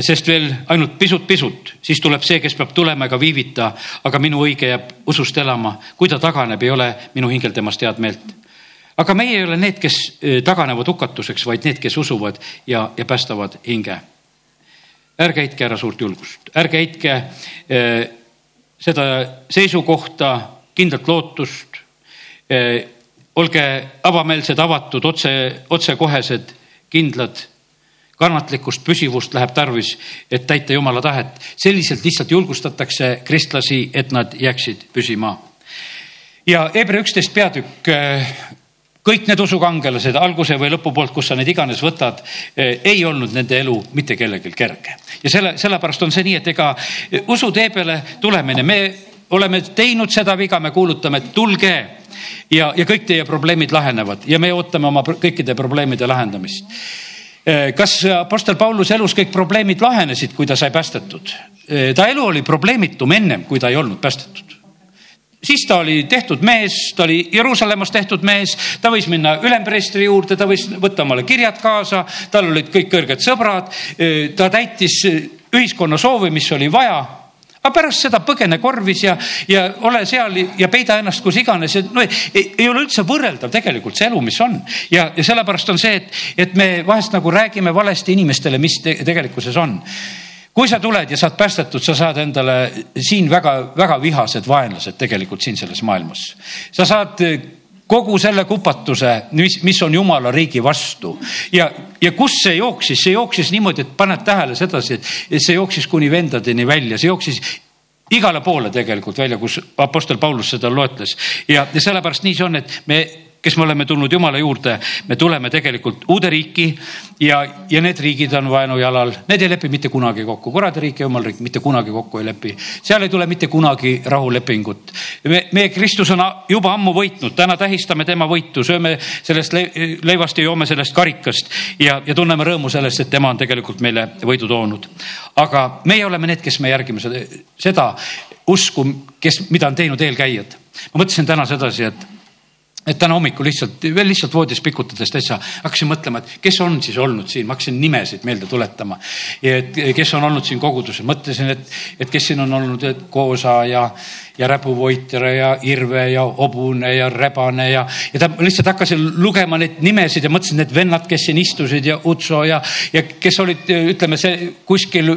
sest veel ainult pisut-pisut, siis tuleb see, kes peab tulema ega viivita, aga minu õige jääb usust elama. kui ta taganeb, ei ole minu hingel temast head meelt aga meie ei ole need, kes eh, taganevad hukatuseks, vaid need, kes usuvad ja, ja päästavad hinge. ärge heitke ära suurt julgust, ärge heitke eh, seda seisukohta, kindlat lootust eh,. olge avameelsed, avatud, otse, otsekohesed, kindlad kannatlikkust, püsivust läheb tarvis, et täita jumala tahet. selliselt lihtsalt julgustatakse kristlasi, et nad jääksid püsima. ja Hebra üksteist peatükk kõik need usukangelased alguse või lõpupoolt, kus sa neid iganes võtad, ei olnud nende elu mitte kellelgi kerge. ja selle, sellepärast on see nii, et ega usutee peale tulemine, me oleme teinud seda viga, me kuulutame, et tulge ja, ja kõik teie probleemid lahenevad ja me ootame oma kõikide probleemide lahendamist. Eh, kas Apostel Pauluse elus kõik probleemid lahenesid, kui ta sai päästetud? Eh, ta elu oli probleemitum ennem, kui ta ei olnud päästetud siis ta oli tehtud mees, ta oli Jeruusalemmas tehtud mees, ta võis minna ülempreestri juurde, ta võis võtta omale kirjad kaasa, tal olid kõik kõrged sõbrad. ta täitis ühiskonna soovi, mis oli vaja. Aga pärast seda põgene korvis ja, ja ole seal ja peida ennast kus iganes ja no ei, ei ole üldse võrreldav tegelikult see elu, mis on. ja, ja sellepärast on see, et, et me vahest nagu räägime valesti inimestele, mis te, tegelikkuses on kui sa tuled ja saad päästetud, sa saad endale siin väga-väga vihased vaenlased tegelikult siin selles maailmas. sa saad kogu selle kupatuse, mis, mis on jumala riigi vastu. Ja, ja kus see jooksis, see jooksis niimoodi, et paned tähele sedasi, et see jooksis kuni vendadeni välja, see jooksis igale poole tegelikult välja, kus Apostel Paulus seda loetles. Ja, ja sellepärast nii see on, et me kes me oleme tulnud Jumala juurde, me tuleme tegelikult uude riiki ja, ja need riigid on vaenu jalal, need ei lepi mitte kunagi kokku, kuradi riik ja jumala riik mitte kunagi kokku ei lepi. seal ei tule mitte kunagi rahulepingut. me, meie Kristus on juba ammu võitnud, täna tähistame tema võitu, sööme sellest leivast ja joome sellest karikast ja, ja tunneme rõõmu sellest, et tema on tegelikult meile võidu toonud. aga meie oleme need, kes me järgime seda, seda usku, kes, mida on teinud eelkäijad. ma mõtlesin täna sedasi, et et täna hommikul lihtsalt, veel lihtsalt voodis pikutades täitsa hakkasin mõtlema, et kes on siis olnud siin, ma hakkasin nimesid meelde tuletama. et kes on olnud siin koguduses, mõtlesin, et, et kes siin on olnud, et Koosa ja, ja Räbuvoiter ja Irve ja Hobune ja Rebane ja, ja ta lihtsalt hakkasin lugema neid nimesid ja mõtlesin, need vennad, kes siin istusid ja Utso ja, ja kes olid, ütleme see kuskil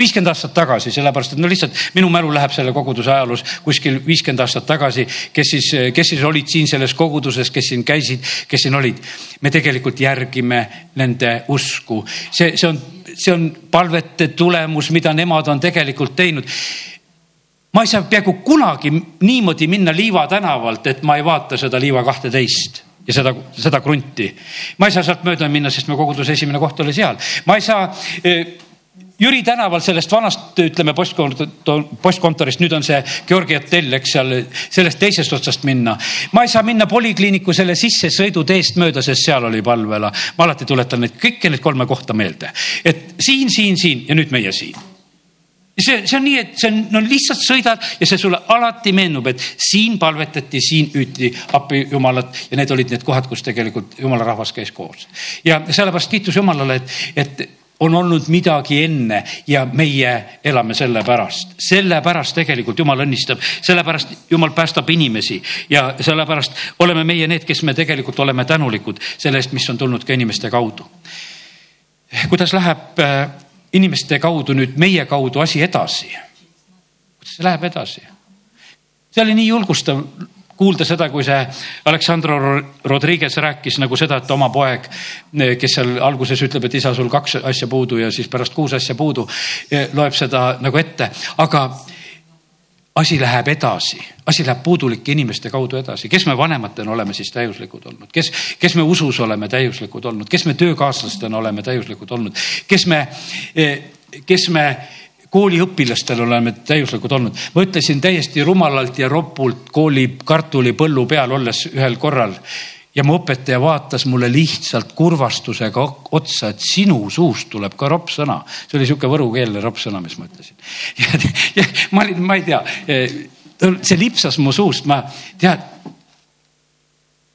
viiskümmend aastat tagasi, sellepärast et no lihtsalt minu mälu läheb selle koguduse ajaloos kuskil viiskümmend aastat tagasi, kes siis, kes siis olid siin selles koguduses, kes siin käisid, kes siin olid. me tegelikult järgime nende usku, see, see on, see on palvete tulemus, mida nemad on tegelikult teinud ma ei saa peaaegu kunagi niimoodi minna Liiva tänavalt, et ma ei vaata seda Liiva kahteteist ja seda, seda krunti. ma ei saa sealt mööda minna, sest me koguduse esimene koht oli seal. ma ei saa eh, Jüri tänaval sellest vanast, ütleme postkontorist, nüüd on see Georgi hotell, eks seal, sellest teisest otsast minna. ma ei saa minna polikliiniku selle sissesõiduteest mööda, sest seal oli palvela. ma alati tuletan neid kõiki neid kolme kohta meelde, et siin, siin, siin ja nüüd meie siin see, see on nii, et see on, no lihtsalt sõidad ja see sulle alati meenub, et siin palvetati, siin hüüti appi Jumalat ja need olid need kohad, kus tegelikult jumala rahvas käis koos. ja sellepärast kiitus Jumalale, et, et on olnud midagi enne ja meie elame selle pärast. sellepärast tegelikult Jumal õnnistab, sellepärast Jumal päästab inimesi ja sellepärast oleme meie need, kes me tegelikult oleme tänulikud selle eest, mis on tulnud ka inimeste kaudu. kuidas läheb äh, inimeste kaudu nüüd meie kaudu asi edasi? kuidas see läheb edasi? see oli nii julgustav kuulda seda, kui see Aleksandro Rodriguez rääkis nagu seda, et oma poeg, kes seal alguses ütleb, et isa, sul kaks asja puudu ja siis pärast kuus asja puudu, loeb seda nagu ette, aga asi läheb edasi, asi läheb puudulike inimeste kaudu edasi, kes me vanematena oleme siis täiuslikud olnud, kes, kes me usus oleme täiuslikud olnud, kes me töökaaslastena oleme täiuslikud olnud, kes me, kes me kooliõpilastel oleme täiuslikud olnud. ma ütlesin täiesti rumalalt ja ropult kooli kartulipõllu peal olles ühel korral ja mu õpetaja vaatas mulle lihtsalt kurvastusega otsa, et sinu suust tuleb ka ropp sõna. see oli sihuke võrukeelne ropp sõna, mis ma ütlesin. ja ma olin, ma ei tea, see lipsas mu suust, ma tead,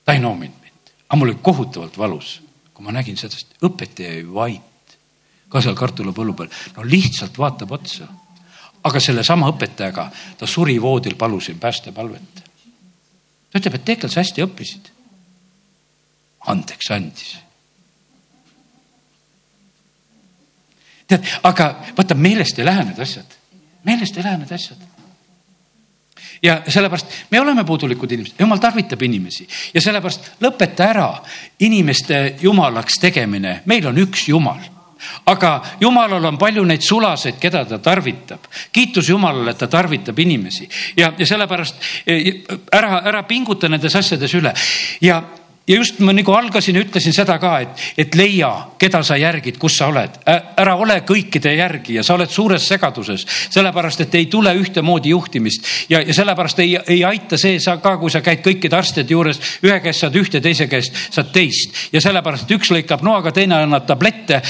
ta ei noominud mind, aga mul oli kohutavalt valus, kui ma nägin seda, sest õpetaja jäi vait ka seal kartulipõllu peal, no lihtsalt vaatab otsa. aga sellesama õpetajaga ta suri voodil, palusin päästepalvet. ta ütleb, et Tekel, sa hästi õppisid. Andeks andis. tead, aga vaata, meelest ei lähe need asjad, meelest ei lähe need asjad. Ja sellepärast me oleme puudulikud inimesed, jumal tarvitab inimesi. Ja sellepärast lõpeta ära inimeste jumalaks tegemine, meil on üks jumal aga jumalal on palju neid sulaseid, keda ta tarvitab. kiitus Jumalale, et ta tarvitab inimesi ja, ja sellepärast eh, ära, ära pinguta nendes asjades üle ja ja just ma nagu algasin ütlesin seda ka, et, et leia, keda sa järgid, kus sa oled. ära ole kõikide järgi ja sa oled suures segaduses, sellepärast et ei tule ühtemoodi juhtimist. Ja, ja sellepärast ei, ei aita see sa ka, kui sa käid kõikide arstide juures, ühe käest saad ühte, teise käest saad teist. Ja sellepärast üks lõikab noaga, teine annab tablette,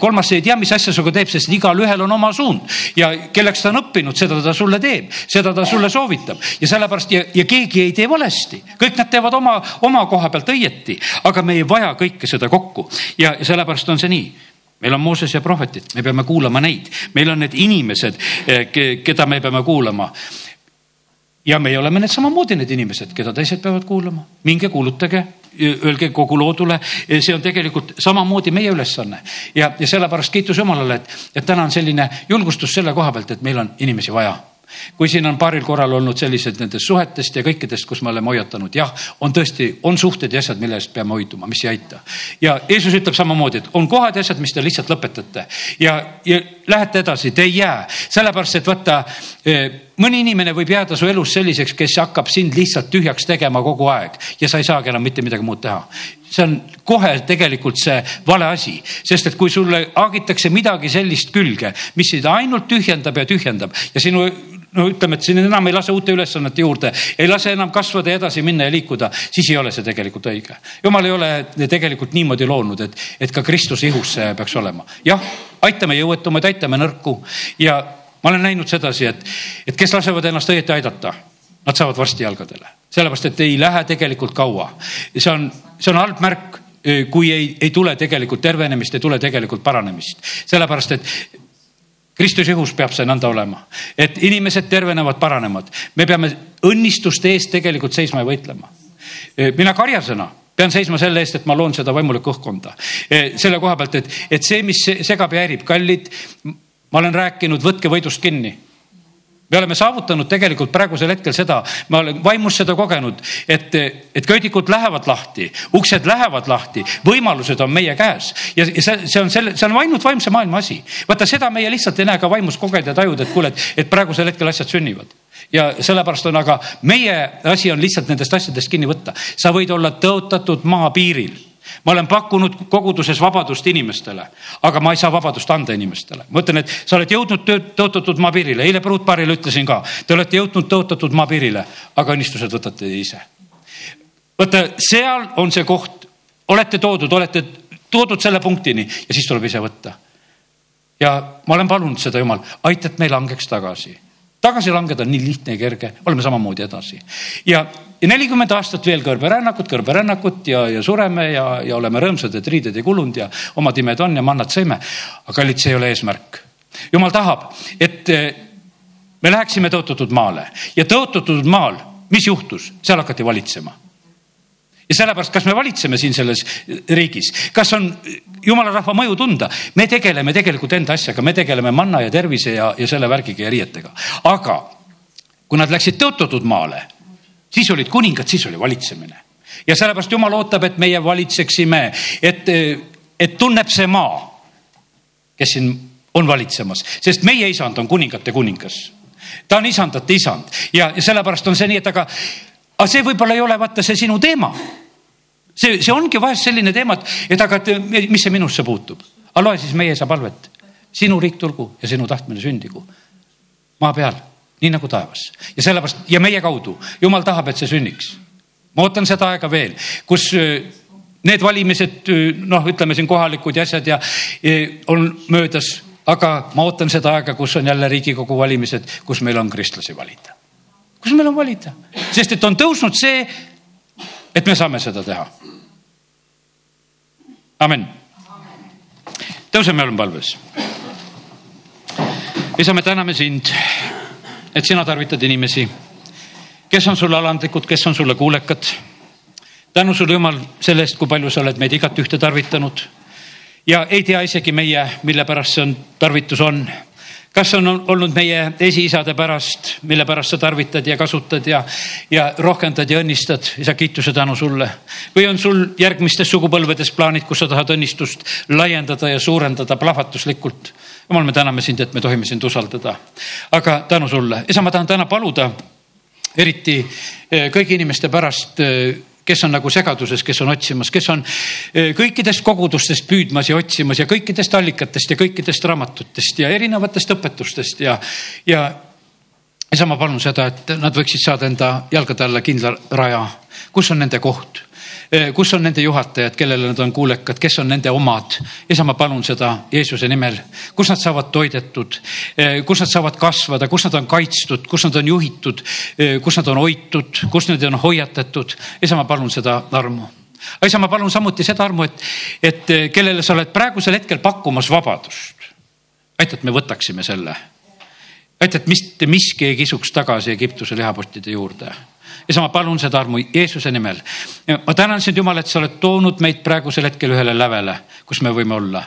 kolmas ei tea, mis asja sinuga teeb, sest igalühel on oma suund. Ja kelleks ta on õppinud, seda ta sulle teeb, seda ta sulle soovitab. Ja sellepärast ja, ja keegi ei tee valesti, kõik nad teevad oma, oma koha pealt õigesti õieti, aga me ei vaja kõike seda kokku. Ja sellepärast on see nii. Meil on Mooses ja prohvetid, me peame kuulama neid, meil on need inimesed, eh, keda me peame kuulama. ja meie oleme need samamoodi need inimesed, keda teised peavad kuulama, minge kuulutage, öelge kogu loodule, see on tegelikult samamoodi meie ülesanne. Ja, ja sellepärast kiitus Jumalale, et, et täna on selline julgustus selle koha pealt, et meil on inimesi vaja kui siin on paaril korral olnud sellised nendest suhetest ja kõikidest, kus me oleme hoiatanud, jah, on tõesti, on suhted ja asjad, mille eest peame hoiduma, mis ei aita. ja Jeesus ütleb samamoodi, et on kohad ja asjad, mis te lihtsalt lõpetate ja, ja lähete edasi, te ei jää, sellepärast et vaata eh, mõni inimene võib jääda su elus selliseks, kes hakkab sind lihtsalt tühjaks tegema kogu aeg ja sa ei saagi enam mitte midagi muud teha. see on kohe tegelikult see vale asi, sest et kui sulle haagitakse midagi sellist külge, mis sind ainult tühjendab ja tühjendab ja sinu no ütleme, et siin enam ei lase uute ülesannete juurde, ei lase enam kasvada ja edasi minna ja liikuda, siis ei ole see tegelikult õige. jumal ei ole tegelikult niimoodi loonud, et, et ka Kristuse ihus see peaks olema. jah, aitame jõuetumaid, aitame nõrku ja ma olen näinud sedasi, et, et kes lasevad ennast õieti aidata, nad saavad varsti jalgadele, sellepärast et ei lähe tegelikult kaua. see on, see on halb märk kui ei, ei tule tegelikult tervenemist, ei tule tegelikult paranemist. sellepärast, et Kristuse õhus peab see nõnda olema, et inimesed tervenevad, paranevad. me peame õnnistuste eest tegelikult seisma ja võitlema. mina karjasena pean seisma selle eest, et ma loon seda vaimulikku õhkkonda. selle koha pealt, et, et see, mis segab ja häirib, kallid, ma olen rääkinud, võtke võidust kinni me oleme saavutanud tegelikult praegusel hetkel seda, ma olen vaimus seda kogenud, et, et köödikud lähevad lahti, uksed lähevad lahti, võimalused on meie käes ja see, see on selle, see on ainult vaimse maailma asi. vaata, seda meie lihtsalt ei näe ka vaimus kogeda ja tajuda, et kuule, et, et praegusel hetkel asjad sünnivad ja sellepärast on, aga meie asi on lihtsalt nendest asjadest kinni võtta. sa võid olla tõotatud maapiiril ma olen pakkunud koguduses vabadust inimestele, aga ma ei saa vabadust anda inimestele. ma ütlen, et sa oled jõudnud tõotatud maapiirile, eile pruutpaarile ütlesin ka, te olete jõudnud tõotatud maapiirile, aga õnnistused võtate ise. vaata, seal on see koht, olete toodud, olete toodud selle punktini ja siis tuleb ise võtta. ja ma olen palunud seda, Jumal, aita, et me ei langeks tagasi tagasi langeda on nii lihtne ja kerge, oleme samamoodi edasi. ja, ja nelikümmend aastat veel kõrberännakut, kõrberännakut ja, ja sureme ja, ja oleme rõõmsad, et riided ei kulunud ja omad imed on ja mannad sõime. aga kallid, see ei ole eesmärk. jumal tahab, et eh, me läheksime tõotatud maale ja tõotatud maal, mis juhtus, seal hakati valitsema ja sellepärast, kas me valitseme siin selles riigis, kas on jumala rahva mõju tunda, me tegeleme tegelikult enda asjaga, me tegeleme manna ja tervise ja, ja selle värgiga ja riietega. aga kui nad läksid tõotatud maale, siis olid kuningad, siis oli valitsemine ja sellepärast jumal ootab, et meie valitseksime, et, et tunneb see maa, kes siin on valitsemas, sest meie isand on kuningate kuningas. ta on isandate isand ja, sellepärast on see nii, et aga, aga see võib-olla ei ole vaata see sinu teema see, see ongi vahest selline teema, et, et aga et mis see minusse puutub. aga loe siis meie isa palvet. sinu riik tulgu ja sinu tahtmine sündigu maa peal, nii nagu taevas. ja sellepärast ja meie kaudu, jumal tahab, et see sünniks. ma ootan seda aega veel, kus need valimised, noh, ütleme siin kohalikud ja asjad ja, ja on möödas, aga ma ootan seda aega, kus on jälle Riigikogu valimised, kus meil on kristlasi valida. kus meil on valida, sest et on tõusnud see, et me saame seda teha. amin. tõuseme oleme palves. isa, me täname sind, et sina tarvitad inimesi, kes on sulle alandlikud, kes on sulle kuulekad tänu sulle, Jumal, selle eest, kui palju sa oled meid igat ühte tarvitanud. ja ei tea isegi meie, mille pärast see on, tarvitus on. kas on olnud meie esiisade pärast, mille pärast sa tarvitad ja kasutad ja, ja rohkendad ja õnnistad, isa, kiituse tänu sulle. või on sul järgmistes sugupõlvedes plaanid, kus sa tahad õnnistust laiendada ja suurendada plahvatuslikult? Jumal, me täname sind, et me tohime sind usaldada. aga tänu sulle, isa, ma tahan täna paluda eriti eh, kõigi inimeste pärast eh, kes on nagu segaduses, kes on otsimas, kes on eh, kõikidest kogudustest püüdmas ja otsimas ja kõikidest allikatest ja kõikidest raamatutest ja erinevatest õpetustest ja, ja isa, ma palun seda, et nad võiksid saada enda jalgade alla kindla raja, kus on nende koht kus on nende juhatajad, kellele nad on kuulekad, kes on nende omad. isa, ma palun seda Jeesuse nimel, kus nad saavad toidetud, eh, kus nad saavad kasvada, kus nad on kaitstud, kus nad on juhitud, eh, kus nad on hoitud, kus nad on hoiatatud. isa, ma palun seda armu. Isa, ma palun samuti seda armu, et, et kellele sa oled praegusel hetkel pakkumas vabadust. aita, et me võtaksime selle. aita, et mitte miski ei kisuks tagasi Egiptuse lihapottide juurde isa, ma palun seda armu Jeesuse nimel. ma tänan sind, Jumal, et sa oled toonud meid praegusel hetkel ühele lävele, kus me võime olla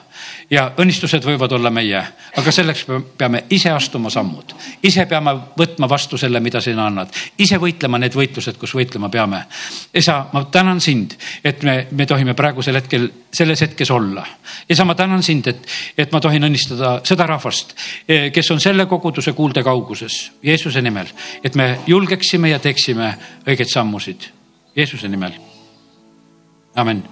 ja õnnistused võivad olla meie, aga selleks peame ise astuma sammud, ise peame võtma vastu selle, mida sina annad, ise võitlema need võitlused, kus võitlema peame. isa, ma tänan sind, et me, me tohime praegusel hetkel selles hetkes olla. isa, ma tänan sind, et, et ma tohin õnnistada seda rahvast, kes on selle koguduse kuulde kauguses Jeesuse nimel, et me julgeksime ja teeksime õigeid sammusid Jeesuse nimel. amin